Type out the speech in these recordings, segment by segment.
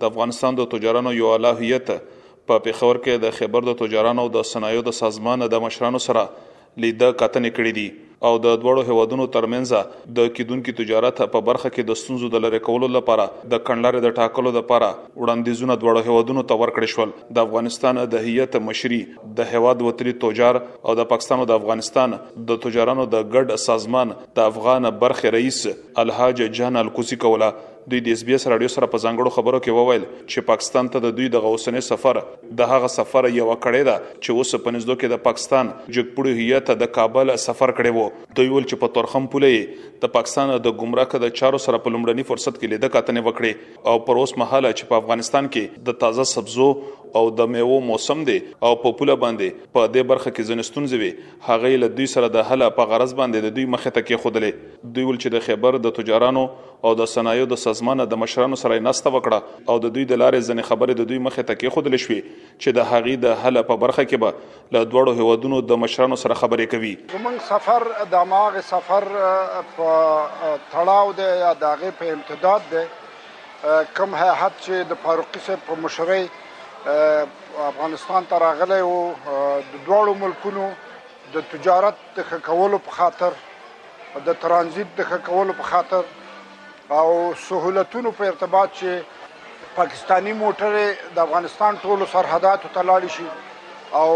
د افغانستان د تجارانو یو اعلی هیئت په پېښور کې د خیبر د تجارانو او د صنایعو د سازمان د مشرانو سره لیده کتنې کړې دي او د دواړو هیوادونو ترمنځ د کیدونکي تجارت په برخه کې د ستونزو د لرې کولو لپاره د کڼلارې د ټاکلو لپاره وړاندیزونه دواړو هیوادونو ته ورکړې شول د افغانستان د هیئت مشري د هیواد وتلي تجار او د پاکستان او د افغانستان د تجارانو د ګډ سازمان د افغان برخې رئیس الحاج جان الکوزي کوله دوی د اس بي اس راډیو سره په ځانګړو خبرو کې وویل چې پاکستان ته د دوی دغه اوسنی سفر د هغه سفر یوه کړۍ ده چې اوس په نږدو کې د پاکستان جګپوړي هیئت د کابل سفر کړی وو. دوی وویل چې په تورخم پوله یې د پاکستان د ګمرک د چارو سره په لومړني فرصت کې لیده کتنې وکړې او پر اوس مهاله چې په افغانستان کې د تازه سبزو او د میوو موسم دی او په پوله باندې په دې برخه کې ځینې ستونزې وې، هغه یې له دوی سره د حل په غرض باندې د دوی مخې ته کېښودلې. دوی وویل چې د خیبر د تجارانو، او د صنایعو د سازمان د مشرانو سره ناسته وکړه او د دوی د لارې ځنې خبرې د دوی مخې ته کېښودل شوې چې د هغې د حل په برخه کې به له دواړو هیوادونو د مشرانو سره خبرې کوي. زموږ سفر د هماغې سفر په تړاو دی یا د هغې په امتداد دی کوم هیئت چې د فاروقي صاحب په مشرۍ افغانستان ته راغلی و د دواړو ملکونو د تجارت د ښه کولو په خاطر د ترانزیت د ښه کولو په خاطر او سهولتونو په ارتباط چې پاکستانی موټرې د افغانستان ټولو سرحداتو ته لاړې شي او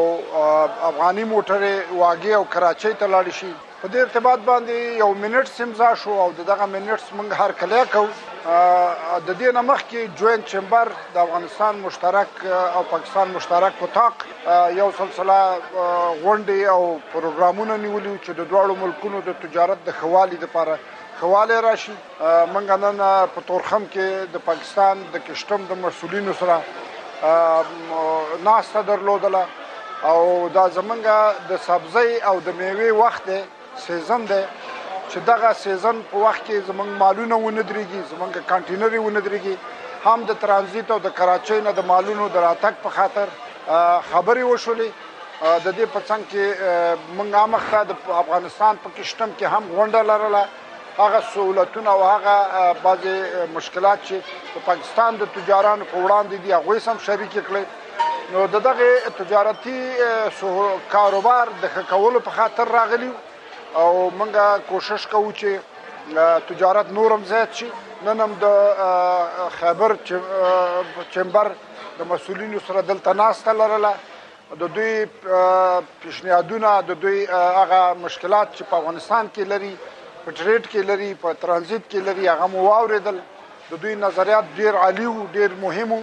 افغاني موټرې واګې او کراچۍ ته لاړې شي په دې ارتباط باندې یو منټ سمزا شو او دغه منټ موږ هر کله کو د دې نمخ کې جوینټ چمبر د افغانستان مشترک او پاکستان مشترک اتاق یو سلسله غونډې او پروګرامونه نیولي چې د دواړو ملکونو د تجارت د خوالي لپاره خواله راشي منګ نن په تورخم کې د پاکستان د کشتم د مسولینو سره ناسته درلودله او دا زمونږ د سبزی او د میوې وخت دی سیزن دی چې دغه سیزن په وخت کې زمونږ مالونه ونه درېږي زمونږ کانټینرې ونه درېږي هم د ترانزیت او د کراچۍ نه د مالونو د راتګ په خاطر خبرې وشولې د دې په څنګ کې موږ مخته د افغانستان په کشتم کې هم غونډه لرله هغه سہولتونه او هغه بعضې مشکلات چې د پاکستان د تجارانو په وړاندې دي هغوی سم شریک کړل نو د دغه تجارتي کاروبار د ښه کولو په خاطر راغلی او موږ کوشش کوو چې تجارت نورم زیات شي نن هم د خیبر چمبر د مسولینو سره دلته ناسته لرله د دوی پیشنهادونه د دوی هغه مشکلات چې په افغانستان کې لري په ټریډ کې لري په ترانزیت کې لري هغه مو واورېدل د دوی نظریات ډیر عالی وو ډیر مهم وو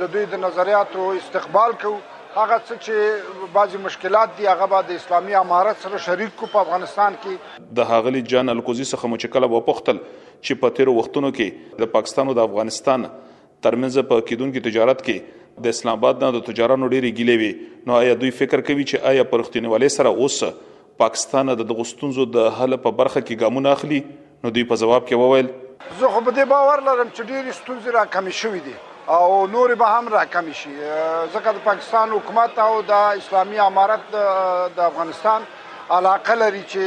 د دوی د نظریاتو استقبال کوو هغه څه چې بعضی مشکلات دي هغه به د اسلامي امارت سره شریک کو په افغانستان کې د هغلی جان الکوزی څخه مو چې کله وپوښتل چې په تیر وختونو کې د پاکستان او د افغانستان ترمنځ په کیدونکو تجارت کې د اسلام آباد نه د تجارانو ډېری ګیلې وي نو آیا دوی فکر کوي چې آیا پرختینوالې سره اوس پاکستان د دغستونزو د حل په برخه کې ګامونه اخلي نو دوی په ځواب کې وویل. زه خو په دې باور لرم چې ډېرې ستونزې راکمې شوې دي او نورې به هم راکمې شي، ځکه د پاکستان حکومت او دا اسلامي امارت د افغانستان علاقه لري چې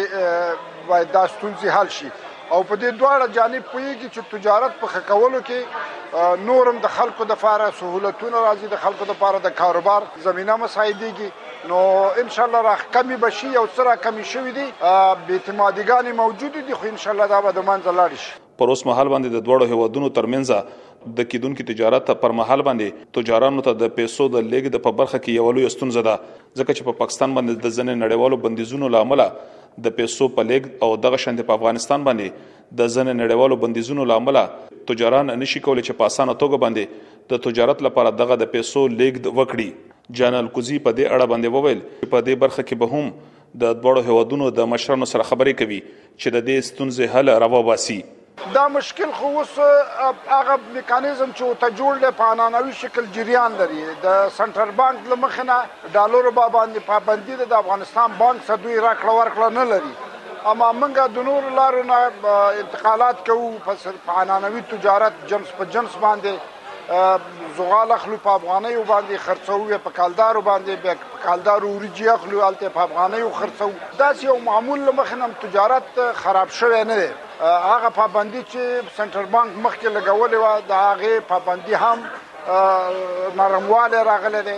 باید دا ستونزې حل شي او په دې دواړه جانب پوهېږي چې تجارت په ښه کولو کې نور هم د خلکو لپاره سهولتونه راځي، د خلکو لپاره د کاروبار زمینه مساعدېږي نو ان شاء الله راکمې به شي یو څه راکمې شوي دي بېاعتمادیګانې موجودې دي خو ان شاء الله دا به د منځه لاړ شي پر اوس مهال باندې د دوړو هوادونو ترمنځ د کیدونکو تجارت پر مهال باندې تجارانو ته د پیسو د لیږد په برخه کې یو لوی ستونزه ده ځکه چې په پا پاکستان باندې د ځنې نړیوالو بندیزونو لامل د پیسو په لیږد او دغه شند په افغانستان باندې د ځنې نړیوالو بندیزونو لامل تجاران نشي کولای چې په اسانه توګه باندې د تجارت لپاره دغه د پیسو لیږد وکړي. جان الکوزي په دې اړه باندې وویل چې په دې برخه کې به هم د دواړو هېوادونو د مشرانو سره خبرې کوي چې د دې ستونزې حل راوباسي. دا مشکل خو اوس هغه میکانیزم چې ورته جوړ دی په عنعنوي شکل جریان لري، د سنټر بانک له مخې نه ډالرو به باندې پابندي ده، د افغانستان بانک سره دوی راکړه ورکړه نه لري، اما موږ د نورو لارو نه انتقالات کوو په عنعنوي تجارت. جنس په جنس باندې زغال اخلو په افغانیو باندې خرڅوو په کالدارو باندې بیا په کالدارو وریجې اخلو هلته په افغانیو خرڅوو داسې یو معمول له مخې نه تجارت خراب شوی نه دی هغه پابندي چې سنټر بانک مخکې لګولې وه د هغې پابندي هم نرموالی راغلی دی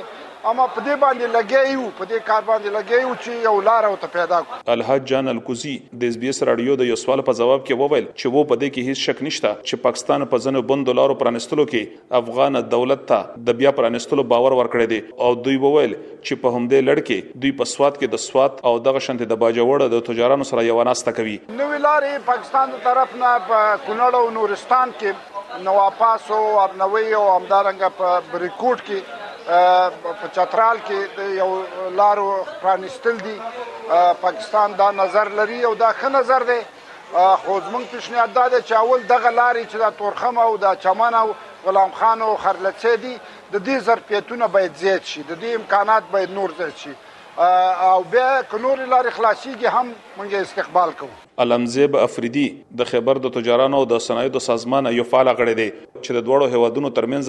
اما په دې باندې لګیا یو په دې کار باندې لګیا یو چې یو لاره ورته پیدا کړو. الحاج جان الکوزي د اس بي اس راډیو د یو سوال په ځواب کې وویل چې هو په دې کې هیڅ شک نشته چې پاکستان په ځینو بندو لارو پرانیستلو کې افغان دولت ته د بیا پرانیستلو باور ورکړی دی او دوی وویل چې په همدې لړ کې دوی په سوات کې د سوات او دغه شانتې د باجوړ د تجارانو سره یوه ناسته کوي. نوې لارې پاکستان د طرف نه په کونړ او نورستان کې نواپاس او ابنوي او همدارنګه په بریکوټ کې په چترال کې د یو لارو پرانیستل دي پاکستان دا نظر لري او دا ښه نظر دی خو زمونږ پیشنهاد دا دی چې اول دغه لارې چې دا تورخم او دا چمن او غلام خان او خرلڅې دي د دې ظرفیتونه باید زیات شي د دې امکانات باید نور زیات شي او بیا که نورې لارې خلاصیږي هم موږ استقبال کوو علمزیب افریدي د خیبر د تجارانو او د صنایعو د سازمان یو فعال غړی دی چې د دواړو هېوادونو ترمنځ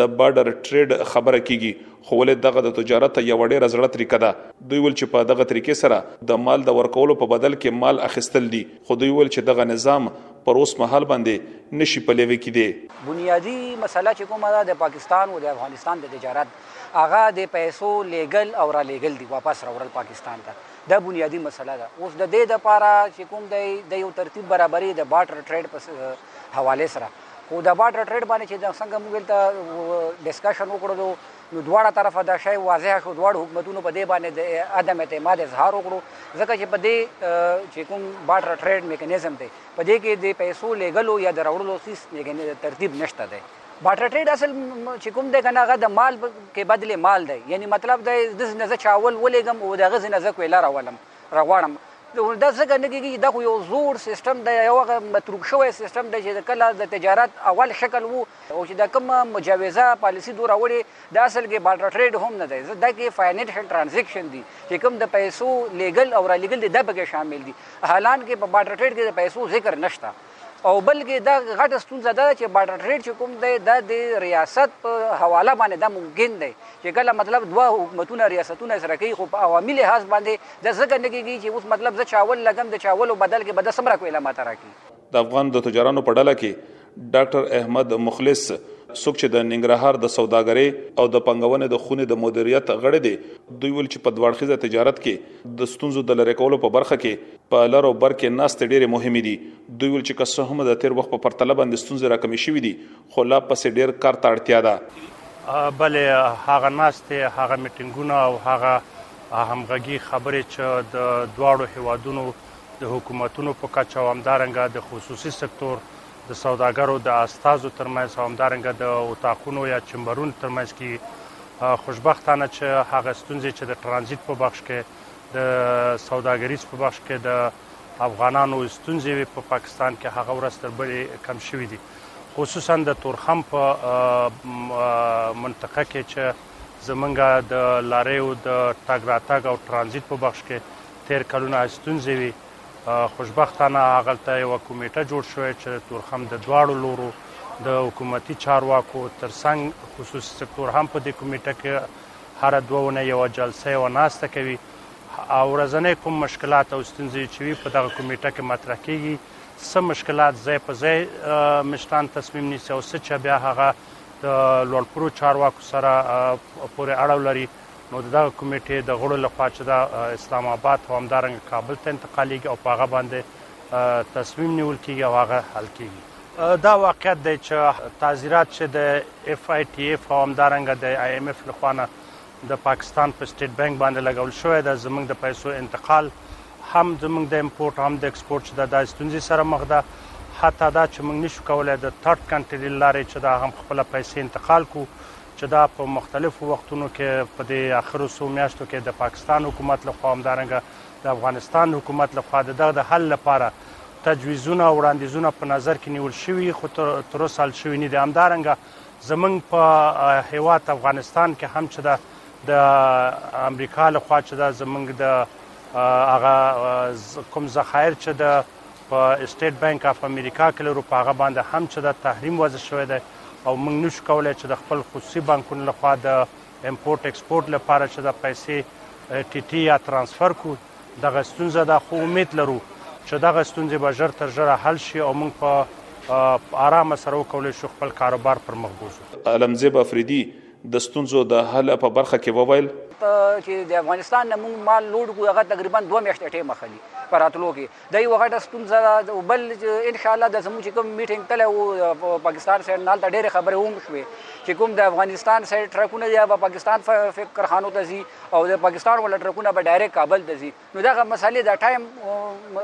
د بارډر ټرېډ خبره کېږي، خو ولې دغه د تجارت یوه ډېره زړه طریقه ده. دوی وویل چې په دغه طریقې سره د مال د ورکولو په بدل کې مال اخیستل دي، خو دوی وویل چې دغه نظام پر اوس مهال باندې نه شي پلېوې کېدې. بنیادي مسله چې کومه ده د پاکستان او د افغانستان د تجارت هغه د پیسو لېږل او رالېږل دي، واپس راوړل پاکستان ته. دا بنیادي مسله ده اوس د دې د پاره چې کوم دی د یو ترتیب برابرې د بارټر ټریډ په حواله سره خو د بارټر ټریډ باندې چې د څنګه موږ ته ډیسکشن وکړو نو دواړه طرفه دا شی واضح شو دواړو حکومتونو په دې باندې د عدم اعتماد اظهار وکړو ځکه چې په دې چې کوم بارټر ټریډ میکانیزم دی په دې کې د پیسو لګلو یا د راوړلو سیس ترتیب نشته دی بارټر ټریډ اصل چې کوم دی کنه هغه د مال کې بدله مال دی یعنی مطلب د دز نه چاول ولېګم او د غز نه زک ویل راولم راغواړم دا څنګه نه کیږي دا خو یو زوړ سیستم دی یو هغه متروک شوی سیستم دی چې کله د تجارت اول شکل وو او چې دا کوم مجوزه پالیسی دوه راوړي دا اصل کې بارټر ټریډ هم نه دی دا کې فاینانشل ترانزیکشن دی چې کوم د پیسو لیګل او را لیګل دی دا پکې شامل دي حالان کې په بارټر ټریډ کې د پیسو ذکر نشته او بلګې دا غټه ستونزه ده چې بارډر ټریډ چې کوم دی دا د ریاست په حواله باندې دا ممکن دی چې کله مطلب دوه حکومتونه ریاستونه سره کوي خو په عوامي لحاظ باندې د ځکه نه کېږي چې اوس مطلب زه چاول لګم د چاولو بدل کې به د سمره کویله ماته راکړي د افغان د تجارانو په ډله کې ډاکټر احمد مخلص څوک چې د ننګرهار د سوداګرۍ او د پنګونې د خونې د مدیریت غړی دی دوی ول چې په دواړخیزه تجارت کې د ستونزو د لری کولو په برخه کې په لر او بر کې ناستې ډېرې مهمې دي دوی ویل چې که څه هم د تیر وخت په پرتله باندې ستونزې راکمې شوې دي خو لا پسې ډېر کار ته اړتیا ده. بله هغه ناستې، هغه میټنګونه او هغه همغږي خبرې چې د دواړو هېوادونو د حکومتونو په کچه او همدارنګه د خصوصي سکتور د سوداګرو د استازو ترمنځ او همدارنګه د اتاقونو یا چمبرونو ترمنځ کې خوشبختانه چې هغه ستونزې چې د ترانزیت په بخش کې د سوداګریز په بخش کې د افغانانو ستونزې وي په پاکستان کې هغه ورځ تر بلې کم شوي دي خصوصا د تورخم په منطقه کې چې زمونږ د لاریو د تګ راتګ او ترانزیت په بخش کې تیر کلونه ستونزې وي خوشبختانه هغلته یوه کمیټه جوړ شوی چې د تورخم د دواړو لورو د حکومتي چارواکو ترڅنګ خصوصي سکتور هم په دې کمیټه کې هره دوه اونۍ یوه جلسه یوه ناسته کوي او ورځنۍ کوم مشکلات او ستونزې چې وي په دغه کمیټه کې مطرح کیږي څه مشکلات ځای په ځای مشران تصمیم نیسي او څه چې بیا هغه د لوړپوړو چارواکو سره پورې اړه لري نو د دغه کمیټې د غړو لخوا چې دا اسلام آباد او همدارنګه کابل ته انتقالیږي او په هغه باندې تصمیم نیول کیږي او هغه حل کیږي دا واقعیت دی چې تعزیرات چې د اف آی ټی اف او همدارنګه د آی ایم اف لخوا نه د پاکستان په سټیټ بانک باندې لګول شوی دی زموږ د پیسو انتقال هم زموږ د امپورټ هم د ایکسپورټ چې د ستونزې سره مخ ده حتی دا چې موږ نشو کولای د تھرډ کنټری لارې چې دا هم خپل پیسې انتقال کو چې دا په مختلفو وختونو کې په دې اخرو څو میاشتو کې د پاکستان حکومت له خوا همدارنګه د افغانستان حکومت له خوا د دغه د حل لپاره تجویزونه او وړاندیزونه په نظر کې نیول شوي خو تر اوسه حل شوي نه دي همدارنګه زمونږ په هیواد افغانستان کې هم چې د امریکا له خوا چې د زمونږ د هغه کوم ذخایر چې د په اسټیټ بانک اف امریکا کې لرو په هغه باندې هم چې دا تحریم وضع شوی دی او موږ نشو کولای چې د خپل خصوصي بانکونو لخوا د امپورټ ایکسپورټ لپاره چې د پیسې ټي ټي یا ترانسفر کو دغه ستونزه ده خو امید لرو چې دغه ستونزې به ژر تر ژره حل شي او موږ په آرام سره وکولای شو خپل کاروبار پر مخ بوزو علمزیب افریدي د ستونزو د حل په برخه کې وویل، ته چې د افغانستان نه موږ مال لوډ کړو هغه تقریبا دوه میاشتې ټیم اخلي په راتلو کې دا یو غټه ستونزه ده او بل ان شاء الله د زموږ چې کوم میټینګ تله وو پاکستان سره نال ته ډېرې خبرې هم شوې چې کوم د افغانستان سره ټرکونه یا به پاکستان فکر خانو ته ځي او د پاکستان ول ټرکونه به ډایرک کابل ته ځي نو دا مسلې د ټایم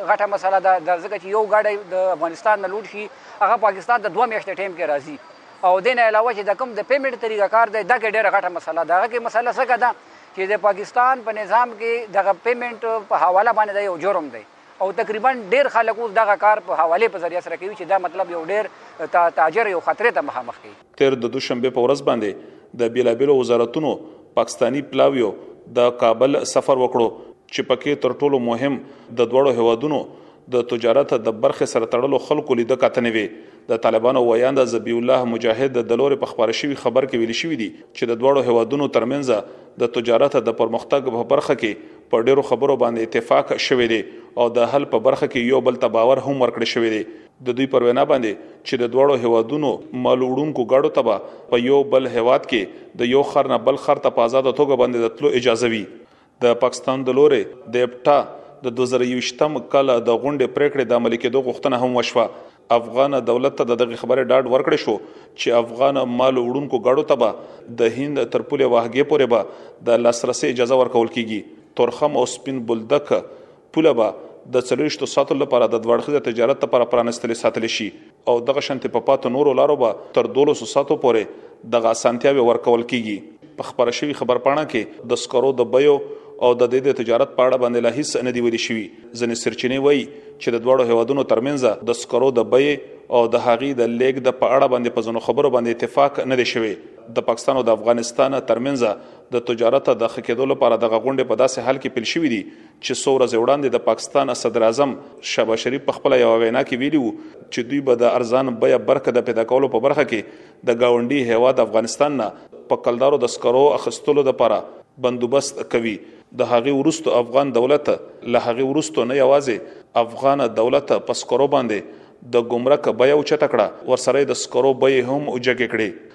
غټه مسله ده ځکه چې یو غاډه د افغانستان نه لوډ شي هغه پاکستان ته دوه میاشتې ټیم کې راځي او دې نه علاوه چې د کوم د پیمنټ طریقه کار دی دغه ډیره غټه مسله ده هغه کې مسله څه ده چې د پاکستان په نظام کې دغه پیمنټ په حواله باندې د یو جرم دی او تقریبا ډیر خلک اوس دغه کار په حواله په ذریعہ سره کوي چې دا مطلب یو ډیر تا تاجر یو خطر ته مخامخ کوي تیر د دوشنبه په ورځ باندې د بیلابیلو وزارتونو پاکستانی پلاویو د کابل سفر وکړو چې پکې تر ټولو مهم د دوړو هوادونو د تجارت د برخې سره تړلو خلکو لید کاتنې وي د طالبانو ویاند ذبیح الله مجاهد د لورې په خبره شوی خبر کې ویل شوی دی چې د دواړو هوادونو ترمنځ د تجارت د پرمختګ په برخه کې په ډیرو خبرو باندې اتفاق شوی دی او د حل په برخه کې یو بل ته باور هم ورکړی شوی دی د دوی پر وینا باندې چې د دواړو هوادونو مال وړونکو ګاډو ته په یو بل هواد کې د یو خر نه بل خر ته په آزاد توګه باندې د تلو اجازه وي د پاکستان د لورې د اپټا د 2020م کال د غونډې پریکړې د عملي کېدو غوښتنه هم وشوه. افغان دولت ته د دغه خبرې ډاډ ورکړې شو چې افغان مال وړونکو ګاډو ته به د هند تر پولې واهګې پورې به د لاسرسې اجازه ورکول کېږي. تورخم او سپین بولدک پوله به د څلويشتو ساتلو لپاره د دواړخیزه تجارت لپاره پرانستلې ساتل شي او دغه شنت په پاتو نورو لارو به تر 1200 ساتو پورې دغه اسانتیاوې ورکول کیږي په خبره شوی خبرپاڼه کې د سکرو د بیو او د دې د تجارت په اړه باندې لا هیڅ نه دی ویل شوی ځنې سرچینې وایي چې د دواړو هیوادونو ترمنځ د سکرو د بیې او د هغې د لیګ د په اړه باندې په ځنو خبرو باندې اتفاق نه دی شوی د پاکستان او د افغانستان ترمنځ د تجارت د خکېدو لپاره د غونډې په داسې حال کې پیل شوې دي چې څو ورځې وړاندې د پاکستان صدراعظم شهباز شریف په خپل یو وینا کې ویلي وو چې دوی به د ارزان بیه برخه د پیدا کولو په برخه کې د گاونډي هیواد افغانستان نه په کلدارو د سکرو اخستلو لپاره بندوبست کوي د هغه ورستو افغان دولت له هغه ورستو نه یوازې افغان دولت په سکرو باندې د ګمرک بیه اوچته کړه ورسره د سکرو بیه هم اوجګې کړې